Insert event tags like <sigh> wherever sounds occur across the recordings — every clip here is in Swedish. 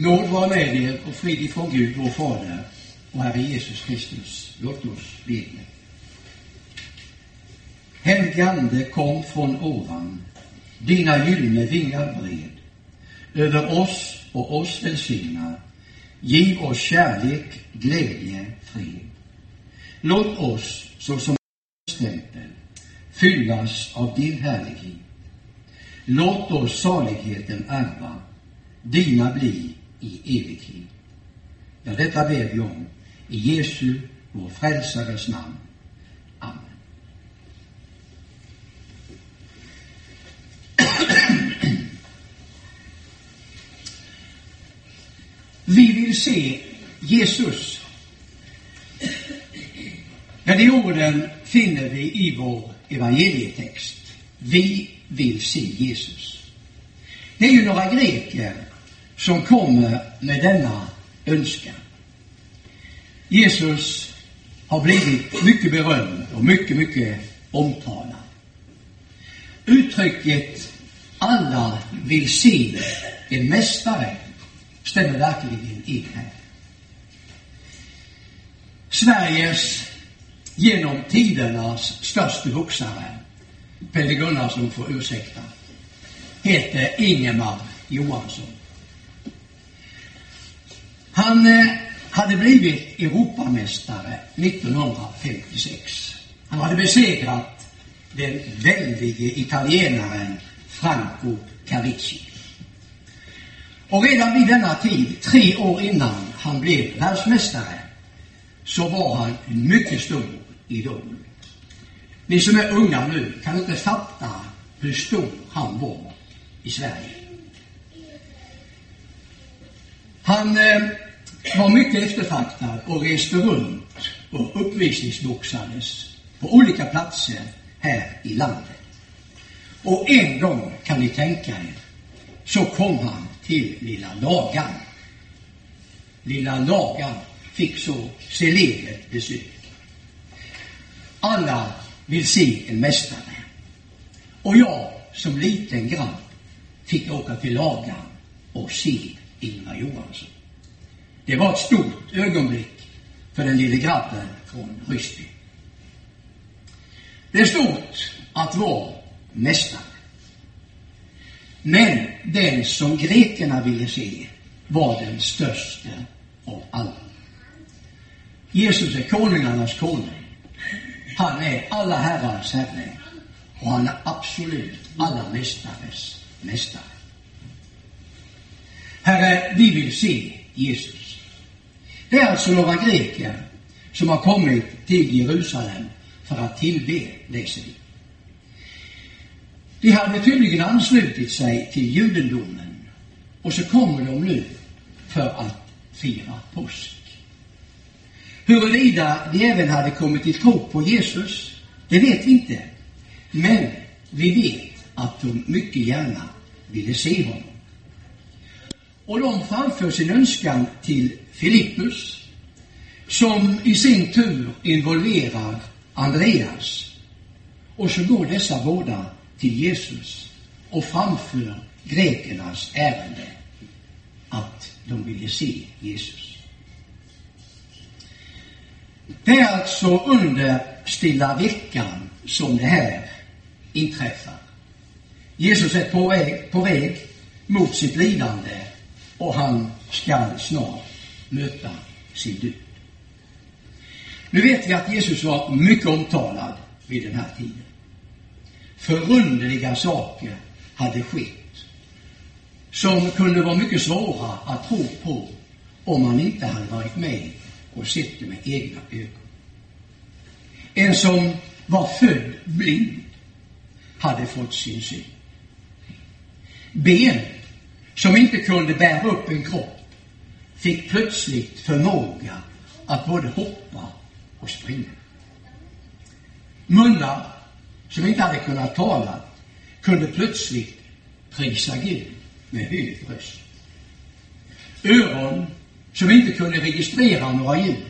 Nåd vara med er och frid ifrån Gud, vår Fader och Herre Jesus Kristus. Låt oss bedja. Helgande kom från ovan. Dina gyllene vingar bred. Över oss och oss välsigna. Giv oss kärlek, glädje, fred. Låt oss, såsom stämpel, fyllas av din härlighet. Låt oss saligheten ärva, dina bli i evigt liv. Ja, detta ber vi om i Jesu, vår frälsares namn. Amen. Vi vill se Jesus. Ja, de orden finner vi i vår evangelietext. Vi vill se Jesus. Det är ju några greker som kommer med denna önskan. Jesus har blivit mycket berömd och mycket, mycket omtalad. Uttrycket alla vill se en mästare stämmer verkligen in här. Sveriges genom tidernas största boxare, Pelle Gunnarsson får ursäkta, heter Ingemar Johansson. Han eh, hade blivit Europamästare 1956. Han hade besegrat den väldige italienaren Franco Cavici. Och redan vid denna tid, tre år innan han blev världsmästare, så var han en mycket stor idol. Ni som är unga nu kan inte fatta hur stor han var i Sverige. Han eh, var mycket eftertraktad och reste runt och uppvisningsboxades på olika platser här i landet. Och en gång, kan ni tänka er, så kom han till Lilla Lagan. Lilla Lagan fick så celebert besök. Alla vill se en mästare. Och jag, som liten grabb, fick åka till Lagan och se Ingvar Johansson. Det var ett stort ögonblick för den lille grabben från Ryssby. Det är stort att vara mästare. Men den som grekerna ville se var den största av alla. Jesus är konungarnas konung. Han är alla herrars herre och han är absolut alla mästares mästare. Herre, vi vill se Jesus. Det är alltså några greker som har kommit till Jerusalem för att tillbe, läser vi. De hade tydligen anslutit sig till judendomen och så kommer de nu för att fira påsk. Huruvida de även hade kommit till tro på Jesus, det vet vi inte. Men vi vet att de mycket gärna ville se honom. Och de framför sin önskan till Filippus, som i sin tur involverar Andreas. Och så går dessa båda till Jesus och framför grekernas ärende att de ville se Jesus. Det är alltså under stilla veckan som det här inträffar. Jesus är på väg, på väg mot sitt lidande och han skall snart möta sin död. Nu vet vi att Jesus var mycket omtalad vid den här tiden. Förunderliga saker hade skett som kunde vara mycket svåra att tro på om man inte hade varit med och sett det med egna ögon. En som var född blind hade fått sin syn. Ben som inte kunde bära upp en kropp fick plötsligt förmåga att både hoppa och springa. Munnar som inte hade kunnat tala kunde plötsligt prisa Gud med hög röst. Öron som inte kunde registrera några ljud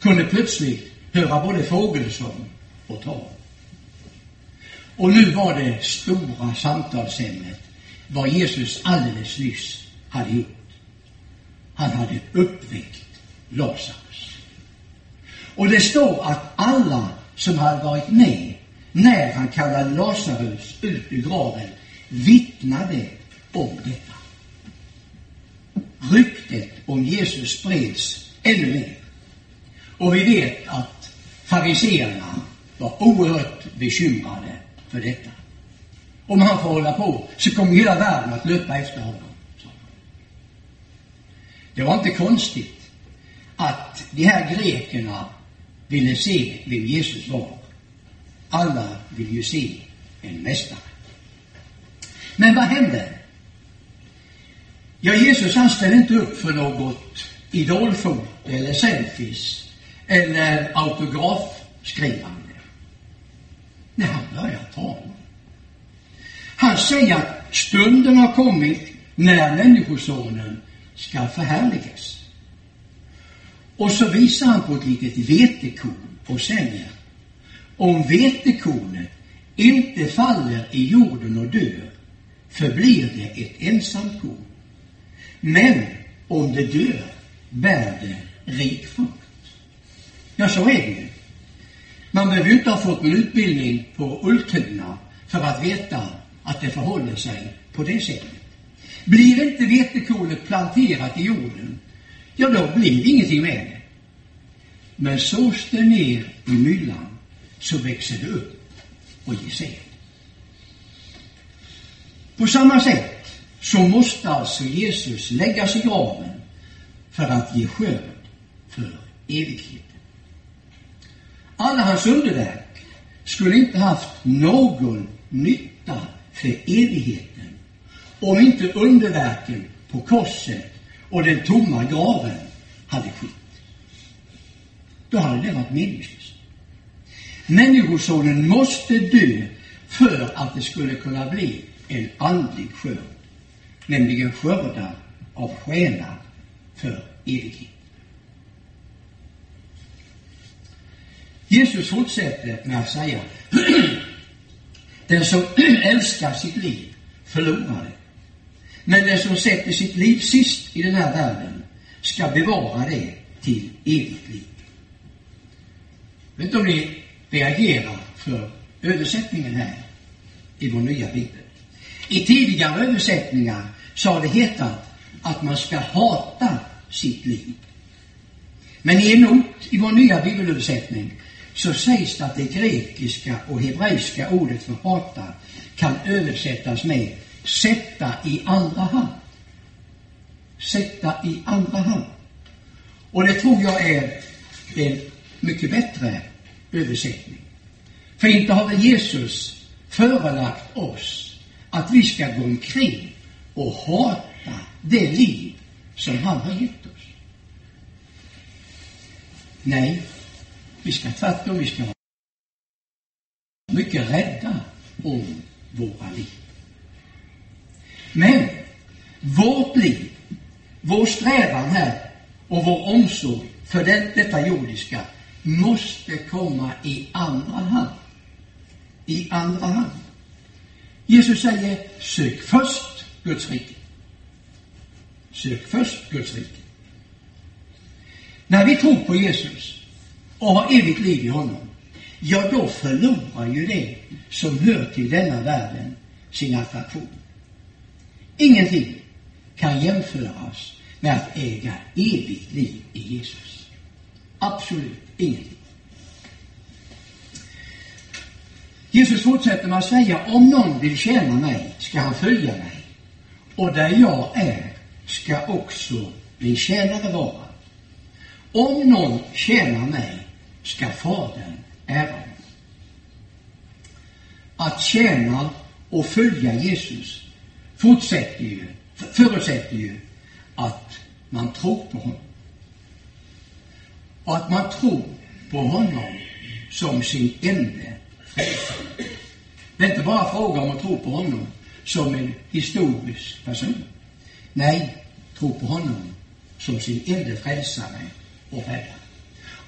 kunde plötsligt höra både fågelsång och tal. Och nu var det stora samtalsämnet vad Jesus alldeles nyss hade gjort. han hade uppväckt Lazarus. Och det står att alla som hade varit med när han kallade Lazarus ut ur graven vittnade om detta. Ryktet om Jesus spreds ännu mer. Och vi vet att fariseerna var oerhört bekymrade för detta. Om han får hålla på så kommer hela världen att löpa efter honom. Det var inte konstigt att de här grekerna ville se vem Jesus var. Alla vill ju se en mästare. Men vad hände? Ja, Jesus han ställde inte upp för något idolfoto eller selfies eller autografskrivande. Nej, han började tala. Han säger att stunden har kommit när Människosonen ska förhärligas. Och så visar han på ett litet vetekorn och säger om vetekornet inte faller i jorden och dör förblir det ett ensamt korn. Men om det dör bär det rik frukt. Ja, så är det ju. Man behöver ju inte ha fått en utbildning på Ultuna för att veta att det förhåller sig på det sättet. Blir inte vetekornet planterat i jorden, ja, då blir det ingenting med det. Men sås det ner i myllan så växer det upp och ger säd. På samma sätt så måste alltså Jesus läggas i graven för att ge skörd för evigheten. Alla hans underverk skulle inte haft någon nytta för evigheten om inte underverken på korset och den tomma graven hade skett. Då hade det varit meningslöst. Människosonen måste dö för att det skulle kunna bli en andlig skörd, nämligen skördar av själar för evighet. Jesus fortsätter med att säga <clears throat> Den som <clears throat> älskar sitt liv förlorar det. Men den som sätter sitt liv sist i den här världen ska bevara det till evigt liv. Jag vet inte om ni reagerar för översättningen här i vår nya bibel. I tidigare översättningar så har det hetat att man ska hata sitt liv. Men i en not i vår nya bibelöversättning så sägs det att det grekiska och hebreiska ordet för hata kan översättas med sätta i andra hand. Sätta i andra hand. Och det tror jag är en mycket bättre översättning. För inte har väl Jesus förelagt oss att vi ska gå omkring och hata det liv som han har gett oss. Nej, vi ska tvärtom, vi ska vara mycket rädda om våra liv. Men vårt liv, vår strävan här och vår omsorg för det, detta jordiska måste komma i andra hand. I andra hand. Jesus säger, sök först Guds rike. Sök först Guds rike. När vi tror på Jesus och har evigt liv i honom, ja, då förlorar ju det som hör till denna världen sin attraktion. Ingenting kan jämföras med att äga evigt liv i Jesus. Absolut ingenting. Jesus fortsätter med att säga, om någon vill tjäna mig ska han följa mig. Och där jag är ska också min tjänare vara. Om någon tjänar mig ska Fadern ära honom. Att tjäna och följa Jesus fortsätter ju, förutsätter ju att man tror på honom. Och att man tror på honom som sin enda frälsare. Det är inte bara fråga om att tro på honom som en historisk person. Nej, tro på honom som sin enda frälsare och räddare.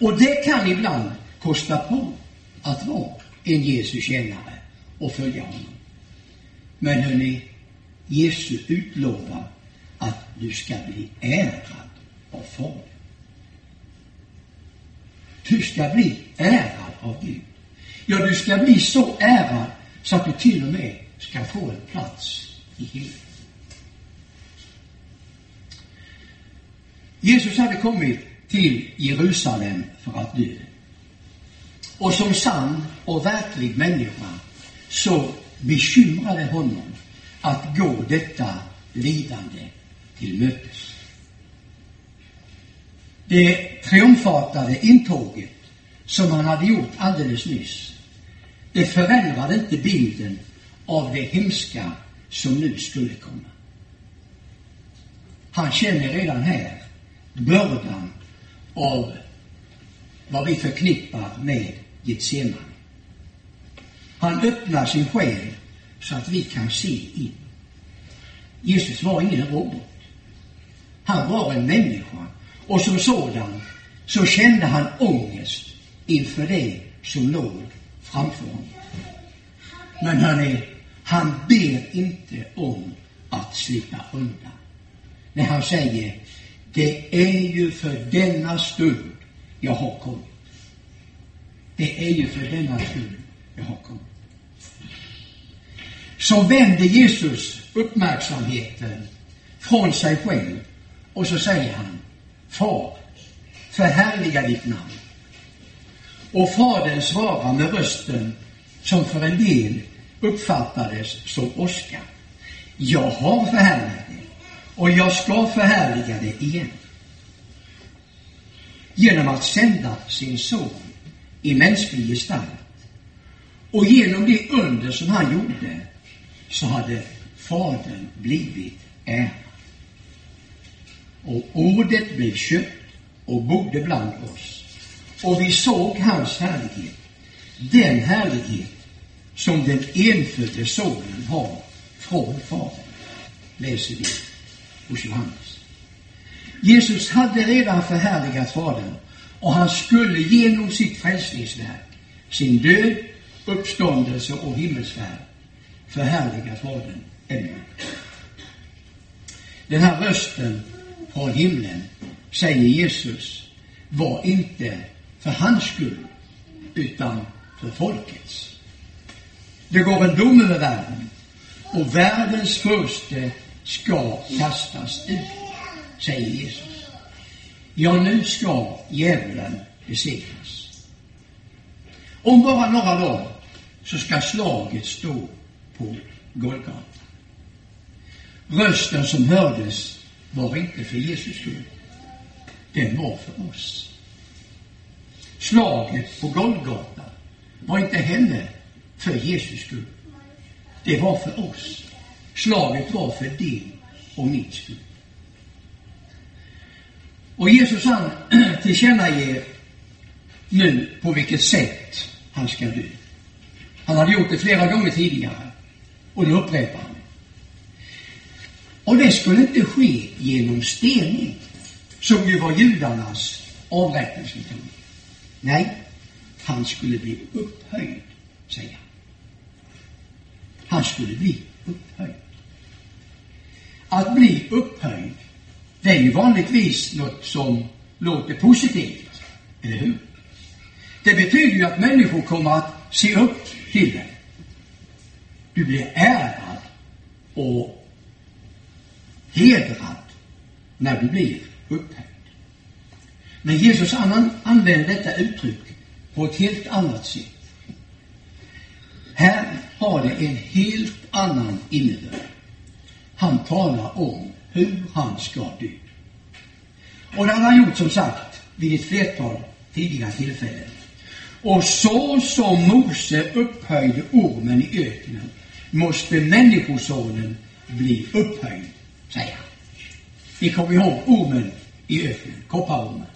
Och det kan ibland kosta på att vara en Jesu tjänare och följa honom. Men hörni, Jesus utlovar att du ska bli ärad av Fadern. Du ska bli ärad av Gud. Ja, du ska bli så ärad så att du till och med ska få en plats i himlen. Jesus hade kommit till Jerusalem för att dö. Och som sann och verklig människa så bekymrade honom att gå detta lidande till mötes. Det triumfartade intåget som han hade gjort alldeles nyss, det förändrade inte bilden av det hemska som nu skulle komma. Han känner redan här bördan av vad vi förknippar med Getsemane. Han öppnar sin själ så att vi kan se in. Jesus var ingen robot. Han var en människa och som sådan så kände han ångest inför det som låg framför honom. Men hörni, han ber inte om att slippa undan. När han säger, det är ju för denna stund jag har kommit. Det är ju för denna stund jag har kommit. Så vänder Jesus uppmärksamheten från sig själv och så säger han, Far, förhärliga ditt namn. Och Fadern svarar med rösten som för en del uppfattades som åska. Jag har förhärligat det och jag ska förhärliga det igen. Genom att sända sin son i mänsklig gestalt. Och genom det under som han gjorde så hade Fadern blivit ärad. Och ordet blev köpt och bodde bland oss. Och vi såg hans härlighet, den härlighet som den enfödde sonen har från Fadern, läser vi hos Johannes. Jesus hade redan förhärligat Fadern och han skulle genom sitt frälsningsverk, sin död, uppståndelse och himmelsfärd förhärliga Fadern ännu. Den här rösten från himlen, säger Jesus, var inte för hans skull, utan för folkets. Det går en dom över världen och världens förste ska kastas ut, säger Jesus. Ja, nu ska djävulen besegras. Om bara några dagar så ska slaget stå på Golgata. Rösten som hördes var inte för Jesus skull. Den var för oss. Slaget på Golgata var inte heller för Jesus skull. Det var för oss. Slaget var för din och min skull. Och Jesus han <clears throat> tillkännager nu på vilket sätt han ska dö. Han hade gjort det flera gånger tidigare och nu upprepar han Och det skulle inte ske genom stening, som ju var judarnas avrättningsmetod. Nej, han skulle bli upphöjd, säger han. Han skulle bli upphöjd. Att bli upphöjd, det är ju vanligtvis något som låter positivt, eller hur? Det betyder ju att människor kommer att se upp till dig. Du blir ärad och hedrad när du blir upphöjd. Men Jesus använder detta uttryck på ett helt annat sätt. Här har det en helt annan innebörd. Han talar om hur han ska dö. Och det har han gjort, som sagt, vid ett flertal tidigare tillfällen. Och så som Mose upphöjde ormen i öknen måste Människosonen bli upphöjd, säger han. Ni kommer ihåg ormen i öknen, kopparormen.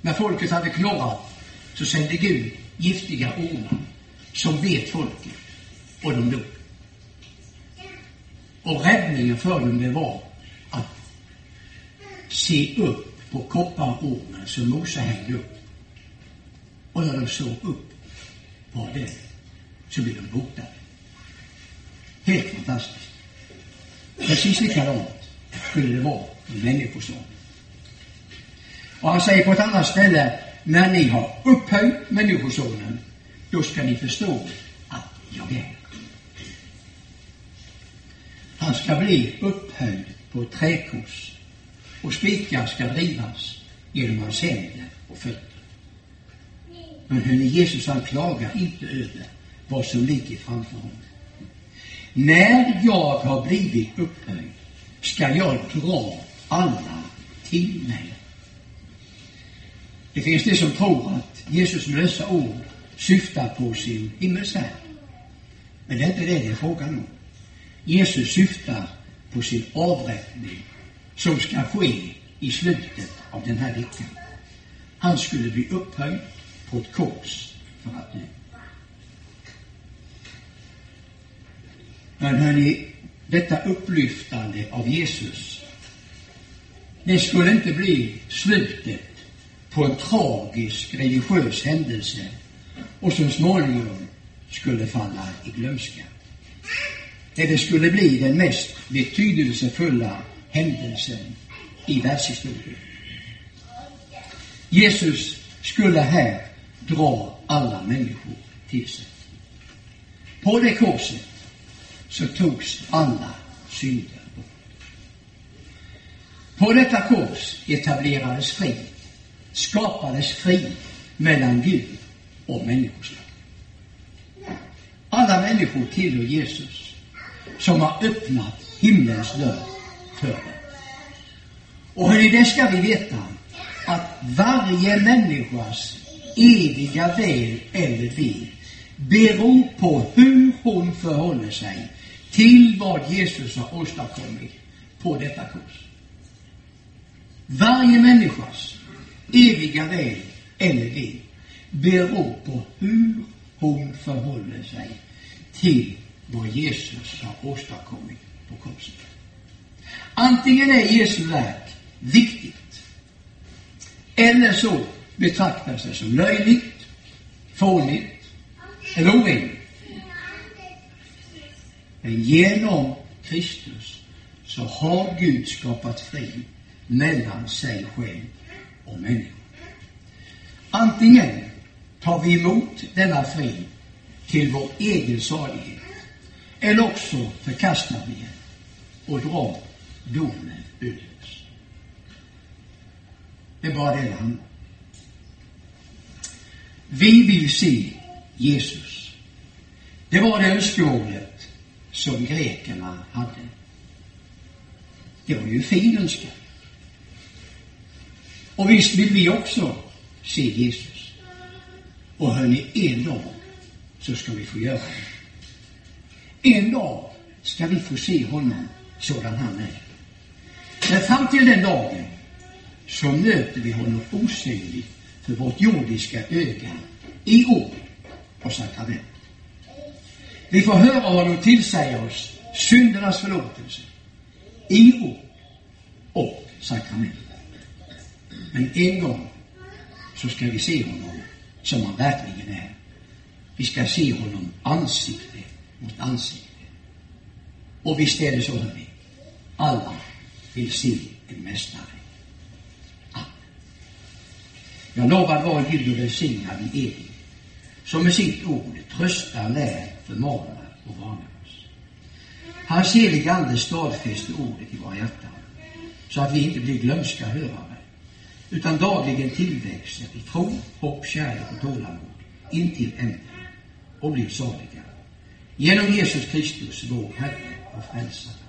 När folket hade knorrat så sände Gud giftiga ormar som vet folket och de dog. Och räddningen för dem det var att se upp på kopparormen som Mose hängde upp. Och när de såg upp på den så blev de botade. Helt fantastiskt. Precis likadant skulle det vara med Människosonen. Och han säger på ett annat ställe, när ni har upphöjt Människosonen, då ska ni förstå att jag är. Han ska bli upphöjd på ett träkors och spikar ska drivas genom hans händer och fötter. Men hörni, Jesus han klagar inte över vad som ligger framför honom. När jag har blivit upphöjd ska jag dra alla till mig. Det finns de som tror att Jesus med dessa ord syftar på sin himmelsfärd. Men det är inte det det är frågan om. Jesus syftar på sin avrättning som ska ske i slutet av den här veckan. Han skulle bli upphöjd på ett kors för att dö. Men hörni, detta upplyftande av Jesus, det skulle inte bli slutet på en tragisk religiös händelse och så småningom skulle falla i glömska. Det skulle bli den mest betydelsefulla händelsen i världshistorien. Jesus skulle här dra alla människor till sig. På det korset så togs alla synder bort. På detta kors etablerades frid, skapades frid mellan Gud och människoslag. Alla människor tillhör Jesus som har öppnat himlens dörr för dem. Och hörni, det ska vi veta att varje människas eviga väl eller ve beror på hur hon förhåller sig till vad Jesus har åstadkommit på detta kors. Varje människas eviga väl eller ve beror på hur hon förhåller sig till vad Jesus har åstadkommit på korset. Antingen är Jesu verk viktigt eller så betraktas det som löjligt, fånigt eller orimligt. Men genom Kristus så har Gud skapat frid mellan sig själv och människor. Antingen tar vi emot denna frid till vår egen salighet eller också förkastar vi den och drar domen över oss. Det är bara det det handlar om. Vi vill se Jesus. Det var det önskemålet som grekerna hade. Det var ju en fin önskan. Och visst vill vi också se Jesus. Och hörni, en dag så ska vi få göra det. En dag ska vi få se honom sådan han är. Men fram till den dagen så möter vi honom osynligt för vårt jordiska öga i ord och sakrament. Vi får höra honom tillsäga oss syndernas förlåtelse i ord och sakrament. Men en gång så ska vi se honom som han verkligen är. Vi ska se honom ansikte mot ansikte. Och visst är det så, hörni. Alla vill se en mästare. Amen. Jag lovar var Gud och välsignad i evighet, som med sitt ord tröstar, lär, förmanar och varnar oss. Hans heliga Ande stadfäster ordet i våra hjärtan, så att vi inte blir glömska hörare, utan dagligen tillväxer i tro, hopp, kärlek och tålamod intill änden och blir saliga. Genom Jesus Kristus, vår Herre och Frälsare.